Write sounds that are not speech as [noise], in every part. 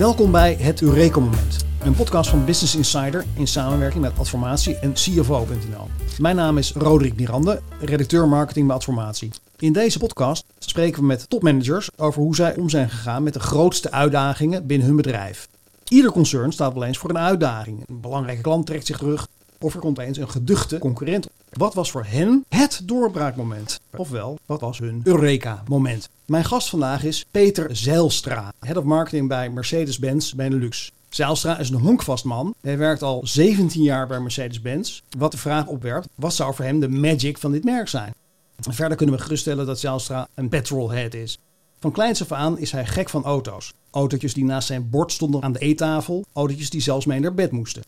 Welkom bij het Eureka Moment. Een podcast van Business Insider in samenwerking met Adformatie en CFO.nl. Mijn naam is Roderick Mirande, redacteur marketing bij Adformatie. In deze podcast spreken we met topmanagers over hoe zij om zijn gegaan met de grootste uitdagingen binnen hun bedrijf. Ieder concern staat wel eens voor een uitdaging. Een belangrijke klant trekt zich terug of er komt eens een geduchte concurrent. Wat was voor hen het doorbraakmoment? Ofwel, wat was hun Eureka-moment? Mijn gast vandaag is Peter Zijlstra, Head of Marketing bij Mercedes-Benz Benelux. Zijlstra is een honkvast man. Hij werkt al 17 jaar bij Mercedes-Benz. Wat de vraag opwerpt, wat zou voor hem de magic van dit merk zijn? Verder kunnen we geruststellen dat Zijlstra een petrolhead is. Van kleins af aan is hij gek van auto's. Autootjes die naast zijn bord stonden aan de eettafel, autootjes die zelfs mee naar bed moesten.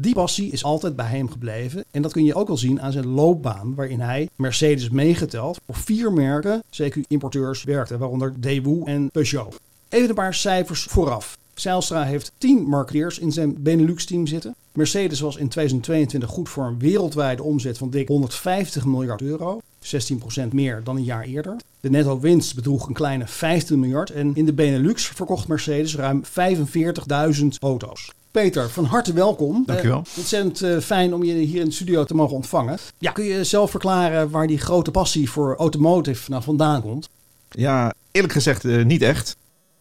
Die passie is altijd bij hem gebleven en dat kun je ook wel zien aan zijn loopbaan, waarin hij Mercedes meegeteld voor vier merken, CQ-importeurs, werkte, waaronder Daewoo en Peugeot. Even een paar cijfers vooraf. Zijlstra heeft 10 marketeers in zijn Benelux-team zitten. Mercedes was in 2022 goed voor een wereldwijde omzet van dik 150 miljard euro. 16% meer dan een jaar eerder. De netto winst bedroeg een kleine 15 miljard en in de Benelux verkocht Mercedes ruim 45.000 auto's. Peter, van harte welkom. Dankjewel. Uh, ontzettend uh, fijn om je hier in de studio te mogen ontvangen. Ja, kun je zelf verklaren waar die grote passie voor automotive nou vandaan komt? Ja, eerlijk gezegd uh, niet echt.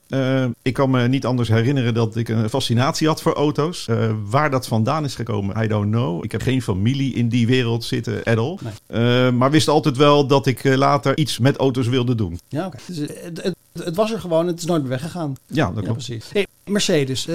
Uh, ik kan me niet anders herinneren dat ik een fascinatie had voor auto's. Uh, waar dat vandaan is gekomen, I don't know. Ik heb geen familie in die wereld zitten, at all. Nee. Uh, maar wist altijd wel dat ik later iets met auto's wilde doen. Ja, oké. Okay. Dus, het, het, was er gewoon, het is nooit meer weggegaan. Ja, dat klopt. Ja, precies. Hey, Mercedes,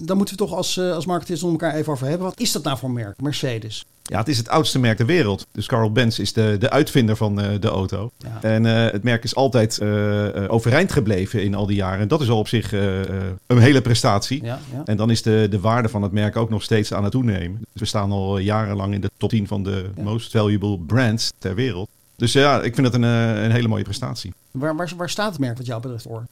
daar moeten we toch als, als marketeers om elkaar even over hebben. Wat is dat nou voor merk, Mercedes? Ja, het is het oudste merk ter wereld. Dus Carl Benz is de, de uitvinder van uh, de auto. Ja. En uh, het merk is altijd uh, overeind gebleven in al die jaren. En dat is al op zich een hele prestatie. Ja, ja. En dan is de, de waarde van het merk ook nog steeds aan het toenemen. Dus we staan al jarenlang in de top 10 van de most valuable brands ter wereld. Dus ja, ik vind het een, een hele mooie prestatie. Waar, waar, waar staat het merk wat jou betreft voor?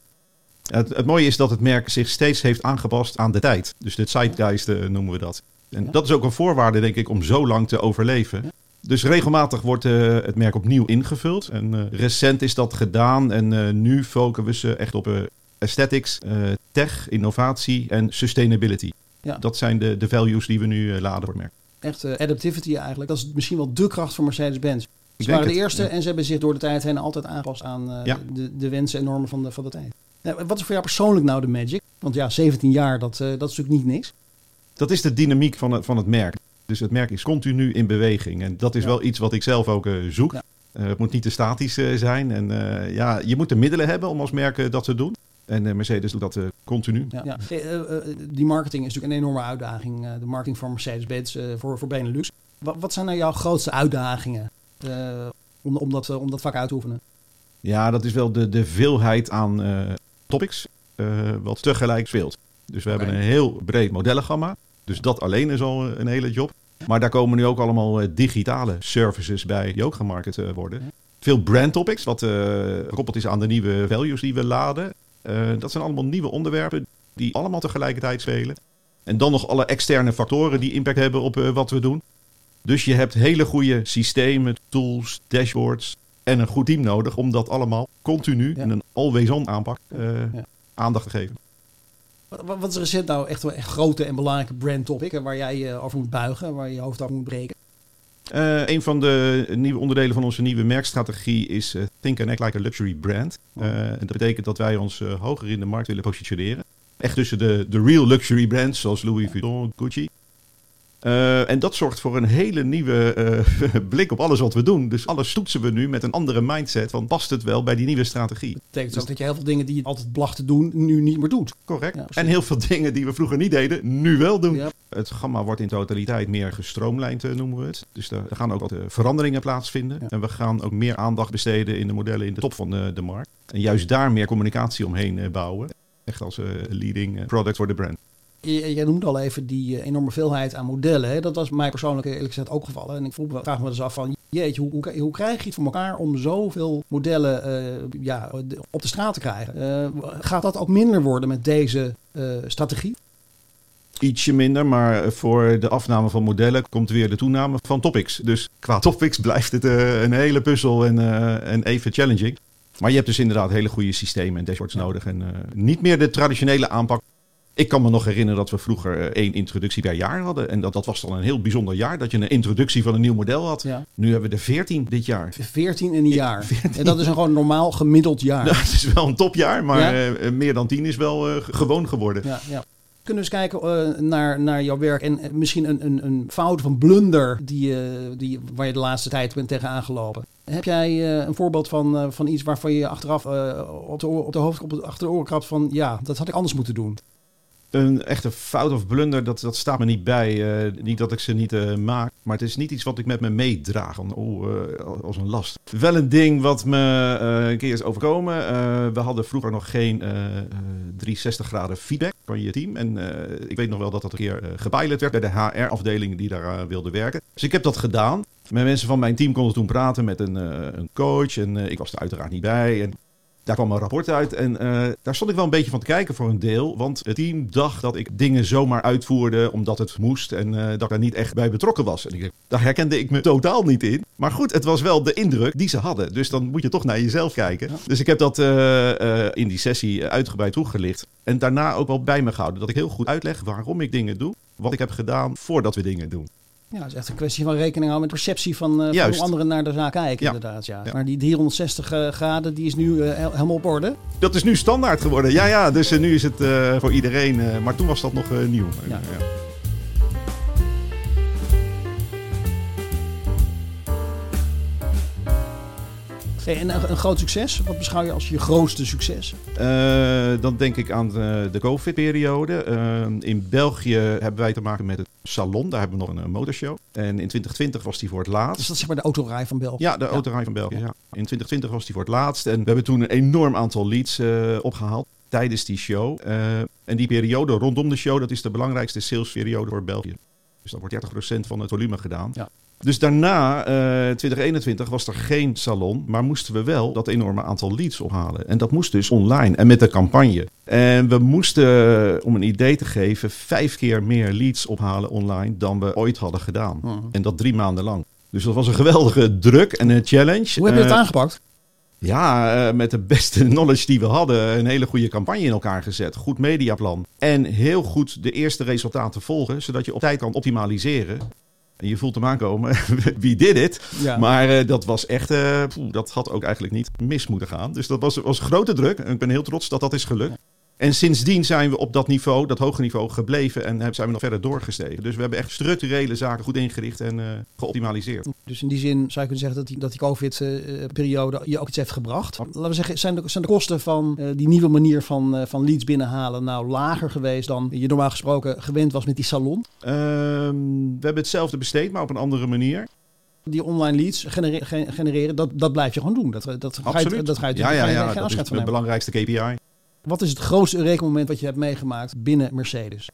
Het, het mooie is dat het merk zich steeds heeft aangepast aan de tijd. Dus de zeitgeist noemen we dat. En ja. dat is ook een voorwaarde, denk ik, om zo lang te overleven. Ja. Dus regelmatig wordt uh, het merk opnieuw ingevuld. En uh, recent is dat gedaan. En nu focussen we echt op aesthetics, tech, innovatie en sustainability. Ja. Dat zijn de, de values die we nu laden voor het merk. Echt adaptivity eigenlijk. Dat is misschien wel de kracht van Mercedes-Benz. Ze waren de eerste en ze hebben zich door de tijd heen altijd aangepast aan de, de wensen en normen van de, van de tijd. Wat is voor jou persoonlijk nou de magic? Want ja, 17 jaar, dat, dat is natuurlijk niet niks. Dat is de dynamiek van het, van het merk. Dus het merk is continu in beweging. En dat is ja. wel iets wat ik zelf ook uh, zoek. Ja. Uh, het moet niet te statisch uh, zijn. En ja, je moet de middelen hebben om als merk dat te doen. En Mercedes doet dat continu. Ja. die marketing is natuurlijk een enorme uitdaging. de marketing van Mercedes-Benz voor, voor Benelux. Wat, wat, zijn nou jouw grootste uitdagingen om, om, dat, om dat vak uit te oefenen? Ja, dat is wel de, de veelheid aan topics wat tegelijk speelt. Dus we okay. hebben een heel breed modellengamma. Dus dat alleen is al een hele job. Maar daar komen nu ook allemaal digitale services bij die ook gemarket worden. Veel brand topics, wat gekoppeld is aan de nieuwe values die we laden. Dat zijn allemaal nieuwe onderwerpen die allemaal tegelijkertijd spelen. En dan nog alle externe factoren die impact hebben op wat we doen. Dus je hebt hele goede systemen, tools, dashboards en een goed team nodig om dat allemaal continu in een always-on aanpak ja. aandacht te geven. Wat is recent nou echt een grote en belangrijke brand topic waar jij je over moet buigen, waar je je hoofd over moet breken? Uh, een van de nieuwe onderdelen van onze nieuwe merkstrategie is uh, Think and Act Like a Luxury Brand. Uh, en dat betekent dat wij ons hoger in de markt willen positioneren. Echt tussen de, de real luxury brands zoals Louis Vuitton, Gucci. Uh, en dat zorgt voor een hele nieuwe uh, [laughs] blik op alles wat we doen. Dus alles toetsen we nu met een andere mindset van past het wel bij die nieuwe strategie. Dat betekent dus ook dat je heel veel dingen die je altijd placht te doen, nu niet meer doet. Correct. Ja, en heel veel dingen die we vroeger niet deden, nu wel doen. Ja. Het gamma wordt in totaliteit meer gestroomlijnd, noemen we het. Dus er gaan ook wat veranderingen plaatsvinden. Ja. En we gaan ook meer aandacht besteden in de modellen in de top van de, de markt. En juist daar meer communicatie omheen bouwen. Echt als leading product voor de brand. Jij noemde al even die enorme veelheid aan modellen. Hè? Dat was mij persoonlijk eerlijk gezegd ook gevallen. En ik vroeg me, vraag me dus af van, jeetje, hoe, hoe, hoe krijg je het voor elkaar om zoveel modellen uh, ja, op de straat te krijgen? Uh, gaat dat ook minder worden met deze uh, strategie? Ietsje minder, maar voor de afname van modellen komt weer de toename van topics. Dus qua topics blijft het een hele puzzel en, en even challenging. Maar je hebt dus inderdaad hele goede systemen en dashboards nodig. En niet meer de traditionele aanpak Ik kan me nog herinneren dat we vroeger eh, één introductie per jaar hadden. En dat, dat was dan een heel bijzonder jaar, dat je een introductie van een nieuw model had. Ja. Nu hebben we er veertien dit jaar. 14 in een jaar. En dat is een gewoon normaal gemiddeld jaar. Nou, het is wel een topjaar, maar Ja? eh, eh, meer dan tien is wel gewoon geworden. Ja, ja. Kunnen we eens kijken naar, naar jouw werk en misschien een, een, een fout of een blunder die, die, waar je de laatste tijd bent tegen aangelopen. Heb jij een voorbeeld van, van iets waarvan je achteraf op, de, op de hoofd op het, achter de oren krabt van ja, dat had ik anders moeten doen? Een echte fout of blunder, dat, dat staat me niet bij. Eh, niet dat ik ze niet eh, maak, maar het is niet iets wat ik met me meedraag. Oh, eh, als een last. Wel een ding wat me een keer is overkomen. We hadden vroeger nog geen eh, eh, 360 graden feedback van je team. En ik weet nog wel dat dat een keer gepilot werd bij de HR-afdeling die daar wilde werken. Dus ik heb dat gedaan. Met mensen van mijn team konden toen praten met een, een coach. En ik was er uiteraard niet bij. En daar kwam een rapport uit en eh, daar stond ik wel een beetje van te kijken voor een deel. Want het team dacht dat ik dingen zomaar uitvoerde omdat het moest en eh, dat ik daar niet echt bij betrokken was. En ik, dacht, daar herkende ik me totaal niet in. Maar goed, het was wel de indruk die ze hadden. Dus dan moet je toch naar jezelf kijken. Dus ik heb dat eh, in die sessie uitgebreid toegelicht. En daarna ook wel bij me gehouden. Dat ik heel goed uitleg waarom ik dingen doe. Wat ik heb gedaan voordat we dingen doen. Ja, het is echt een kwestie van rekening houden met perceptie van, eh, van hoe anderen naar de zaak kijken. Ja. Inderdaad, ja. Ja. Maar die 360 eh, graden die is nu eh, hel- helemaal op orde. Dat is nu standaard geworden. Ja, ja, dus nu is het voor iedereen. maar toen was dat nog nieuw. Ja. Hey, en een, een groot succes. Wat beschouw je als je grootste succes? Eh, dan denk ik aan de, de COVID-periode. Eh, in België hebben wij te maken met het Salon. Daar hebben we nog een, motorshow. En in 2020 was die voor het laatst. Dus dat is zeg maar de autorij van België. Ja, de autorij van België. Ja. In 2020 was die voor het laatst. En we hebben toen een enorm aantal leads eh, opgehaald tijdens die show. Eh, en die periode rondom de show, dat is de belangrijkste salesperiode voor België. Dus dan wordt 30% van het volume gedaan. Ja. Dus daarna, eh 2021, was er geen salon, maar moesten we wel dat enorme aantal leads ophalen. En dat moest dus online en met de campagne. En we moesten, om een idee te geven, vijf keer meer leads ophalen online dan we ooit hadden gedaan. Mhm. En dat drie maanden lang. Dus dat was een geweldige druk en een challenge. Hoe heb je het Eh, aangepakt? ja, eh, met de beste [laughs] knowledge die we hadden, een hele goede campagne in elkaar gezet. Goed mediaplan. En heel goed de eerste resultaten volgen, zodat je op tijd kan optimaliseren. En je voelt hem aankomen, [laughs] wie did it? Ja. Maar eh, dat was echt, eh, poeh, dat had ook eigenlijk niet mis moeten gaan. Dus dat was, was grote druk. En ik ben heel trots dat dat is gelukt. En sindsdien zijn we op dat niveau, dat hoge niveau, gebleven en zijn we nog verder doorgestegen. Dus we hebben echt structurele zaken goed ingericht en eh, geoptimaliseerd. Dus in die zin zou je kunnen zeggen dat die, dat die COVID-periode je ook iets heeft gebracht. Laten we zeggen, zijn de, zijn de kosten van eh, die nieuwe manier van, eh, van leads binnenhalen nou lager geweest dan je normaal gesproken gewend was met die salon? Ehm, we hebben hetzelfde besteed, maar op een andere manier. Die online leads genere- gen- genereren, dat, dat blijf je gewoon doen. Dat, dat, ga je, dat ga je ja, ja, ja, dat is de belangrijkste KPI. Wat is het grootste Eureka-moment wat je hebt meegemaakt binnen Mercedes?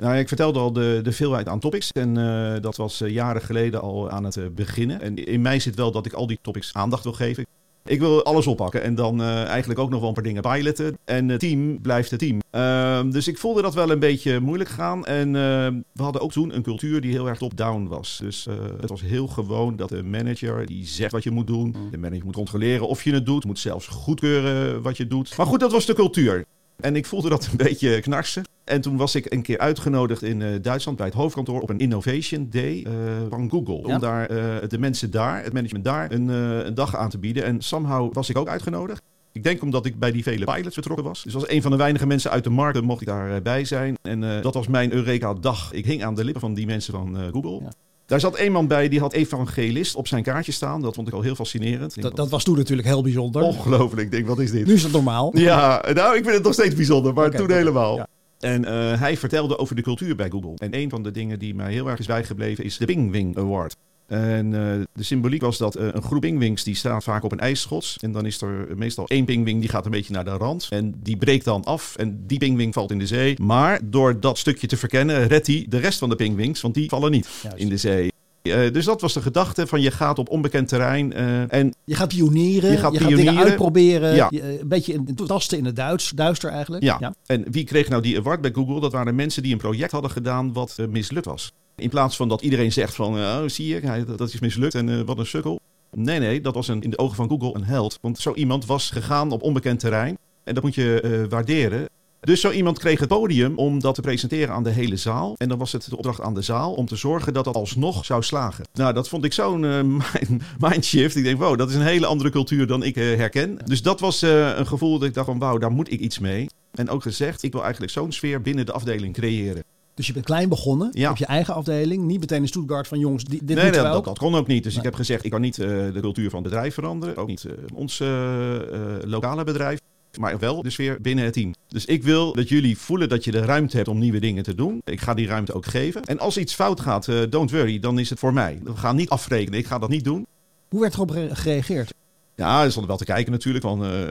Nou, ik vertelde al de, de veelheid aan topics. En eh, dat was eh, jaren geleden al aan het eh, beginnen. En in mij zit wel dat ik al die topics aandacht wil geven. Ik wil alles oppakken en dan eh, eigenlijk ook nog wel een paar dingen piloten. En het team blijft het team. Ehm, dus ik voelde dat wel een beetje moeilijk gaan. En eh, we hadden ook toen een cultuur die heel erg top-down was. Dus eh, het was heel gewoon dat de manager die zegt wat je moet doen. De manager moet controleren of je het doet. Moet zelfs goedkeuren wat je doet. Maar goed, dat was de cultuur. En ik voelde dat een [laughs] beetje knarsen. En toen was ik een keer uitgenodigd in eh, Duitsland bij het hoofdkantoor op een Innovation Day eh, van Google. Ja. Om daar eh, de mensen daar, het management daar, een, een dag aan te bieden. En somehow was ik ook uitgenodigd. Ik denk omdat ik bij die vele pilots betrokken was. Dus als een van de weinige mensen uit de markt mocht ik daarbij bij zijn. En dat was mijn Eureka-dag. Ik hing aan de lippen van die mensen van Google. Ja. Daar zat een man bij die had evangelist op zijn kaartje staan. Dat vond ik al heel fascinerend. Denk, Dat, dat was toen natuurlijk heel bijzonder. Ongelooflijk. Ik denk, wat is dit? Nu is dat normaal. Ja, nou, ik vind het nog steeds bijzonder, maar toen helemaal. ja. En eh, hij vertelde over de cultuur bij Google. En een van de dingen die mij heel erg is bijgebleven is de Pingwing Award. En eh, de symboliek was dat eh, een groep pingwings die staat vaak op een ijsschots. En dan is er meestal één pingwing die gaat een beetje naar de rand. En die breekt dan af en die pingwing valt in de zee. Maar door dat stukje te verkennen redt hij de rest van de pingwings, want die vallen niet Juist. in de zee. Eh, dus dat was de gedachte van je gaat op onbekend terrein. eh, en Je gaat pionieren, Je gaat dingen pionieren. uitproberen. Ja. je, eh, een beetje in, tasten in het Duits, duister eigenlijk. Ja. En wie kreeg nou die award bij Google? Dat waren mensen die een project hadden gedaan wat mislukt was. In plaats van dat iedereen zegt van, oh, zie je, dat, is mislukt en wat een sukkel. Nee, nee, dat was een, in de ogen van Google een held. Want zo iemand was gegaan op onbekend terrein. En dat moet je waarderen. Dus zo iemand kreeg het podium om dat te presenteren aan de hele zaal. En dan was het de opdracht aan de zaal om te zorgen dat dat alsnog zou slagen. Nou, dat vond ik zo'n [laughs] uh, mindshift. Ik denk, wow, dat is een hele andere cultuur dan ik uh, herken. Dus dat was uh, een gevoel dat ik dacht van, wauw, daar moet ik iets mee. En ook gezegd, ik wil eigenlijk zo'n sfeer binnen de afdeling creëren. Dus je bent klein begonnen ja. op je eigen afdeling. Niet meteen in Stuttgart van jongens, dit nee, dat, dat, dat, kon ook niet. Dus nee. ik heb gezegd, ik kan niet uh, de cultuur van het bedrijf veranderen. Ook niet uh, ons uh, lokale bedrijf. Maar wel de sfeer binnen het team. Dus ik wil dat jullie voelen dat je de ruimte hebt om nieuwe dingen te doen. Ik ga die ruimte ook geven. En als iets fout gaat, don't worry, dan is het voor mij. We gaan niet afrekenen. Ik ga dat niet doen. Hoe werd erop gereageerd? Ja, er stond wel te kijken natuurlijk van uh,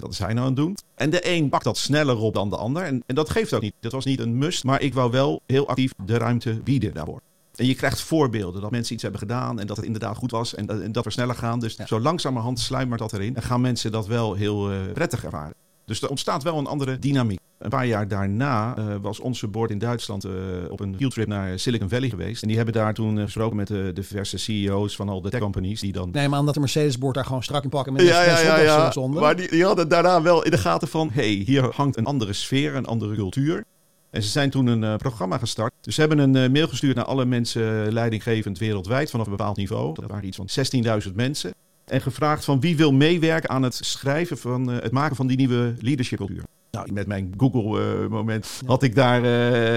wat is hij nou aan het doen. En de een pakt dat sneller op dan de ander. En, en dat geeft ook niet. Dat was niet een must, maar ik wou wel heel actief de ruimte bieden daarvoor. En je krijgt voorbeelden dat mensen iets hebben gedaan en dat het inderdaad goed was en dat, en dat we sneller gaan. Dus ja. zo langzamerhand sluimert dat erin en gaan mensen dat wel heel uh, prettig ervaren. Dus er ontstaat wel een andere dynamiek. Een paar jaar daarna uh, was onze board in Duitsland uh, op een fieldtrip naar Silicon Valley geweest. En die hebben daar toen uh, gesproken met de diverse CEO's van al de tech companies die dan... Nee, maar omdat de Mercedes board daar gewoon strak in pakken met ja, ja, ja, ja. Zonder. Maar die, die hadden daarna wel in de gaten van... hey, hier hangt een andere sfeer, een andere cultuur. En ze zijn toen een uh, programma gestart. Dus ze hebben een uh, mail gestuurd naar alle mensen leidinggevend wereldwijd vanaf een bepaald niveau. Dat waren iets van 16.000 mensen. En gevraagd van wie wil meewerken aan het schrijven van het maken van die nieuwe leadership cultuur. Nou, met mijn Google-moment had ik daar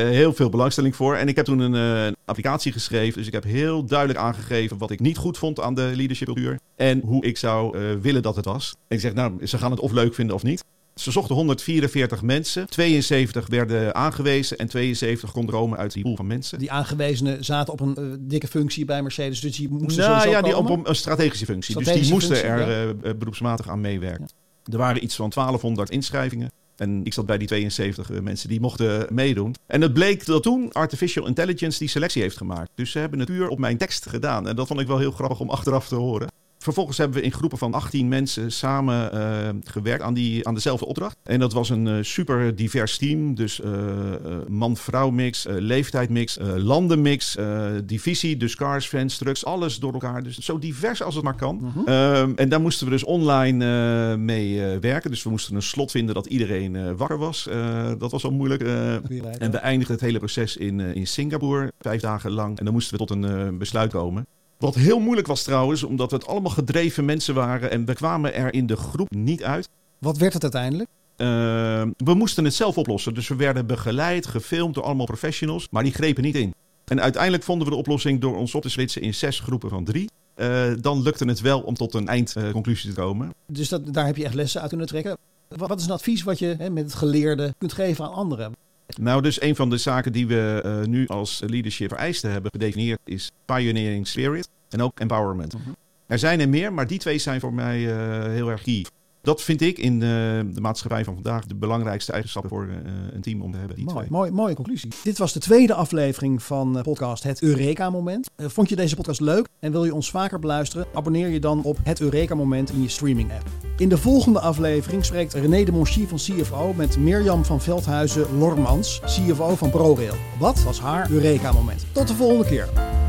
heel veel belangstelling voor. En ik heb toen een applicatie geschreven. Dus ik heb heel duidelijk aangegeven wat ik niet goed vond aan de leadership cultuur. En hoe ik zou willen dat het was. En ik zeg, nou, ze gaan het of leuk vinden of niet. Ze zochten 144 mensen. 72 werden aangewezen en 72 konden dromen uit die pool van mensen. Die aangewezenen zaten op een uh, dikke functie bij Mercedes, dus die moesten nou, ja, die op een, een strategische functie. Strategische dus die moesten functie, er ja. uh, beroepsmatig aan meewerken. Ja. Er waren iets van 1200 inschrijvingen. En ik zat bij die 72 mensen die mochten meedoen. En het bleek dat toen Artificial Intelligence die selectie heeft gemaakt. Dus ze hebben het puur op mijn tekst gedaan. En dat vond ik wel heel grappig om [laughs] achteraf te horen. Vervolgens hebben we in groepen van 18 mensen samen uh, gewerkt aan, die, aan dezelfde opdracht. En dat was een uh, super divers team. Dus uh, man-vrouw mix, leeftijdmix, landenmix, divisie, dus cars, fans, trucks, alles door elkaar. Dus zo divers als het maar kan. -huh. Um, en daar moesten we dus online mee werken. Dus we moesten een slot vinden dat iedereen wakker was. dat was al moeilijk. en we eindigden het hele proces in, in Singapore, vijf dagen lang. En dan moesten we tot een besluit komen. Wat heel moeilijk was trouwens, omdat het allemaal gedreven mensen waren en we kwamen er in de groep niet uit. Wat werd het uiteindelijk? Uh, we moesten het zelf oplossen. Dus we werden begeleid, gefilmd door allemaal professionals, maar die grepen niet in. En uiteindelijk vonden we de oplossing door ons op te splitsen in zes groepen van drie. Uh, dan lukte het wel om tot een eindconclusie te komen. Dus dat, daar heb je echt lessen uit kunnen trekken. Wat is een advies wat je hè, met het geleerde kunt geven aan anderen? Nou, dus een van de zaken die we uh, nu als leadership vereisten hebben gedefinieerd is pioneering spirit en ook empowerment. -huh. Er zijn er meer, maar die twee zijn voor mij uh, heel erg key. Dat vind ik in uh, de maatschappij van vandaag de belangrijkste eigenschappen voor uh, een team om te hebben. Die mooi, twee. Mooi, mooie conclusie. Dit was de tweede aflevering van podcast Het Eureka Moment. Uh, vond je deze podcast leuk en wil je ons vaker beluisteren? Abonneer je dan op Het Eureka Moment in je streaming app. In de volgende aflevering spreekt René de Monchy van CFO met Mirjam van Veldhuizen Lormans, CFO van ProRail. Wat was haar Eureka Moment? Tot de volgende keer.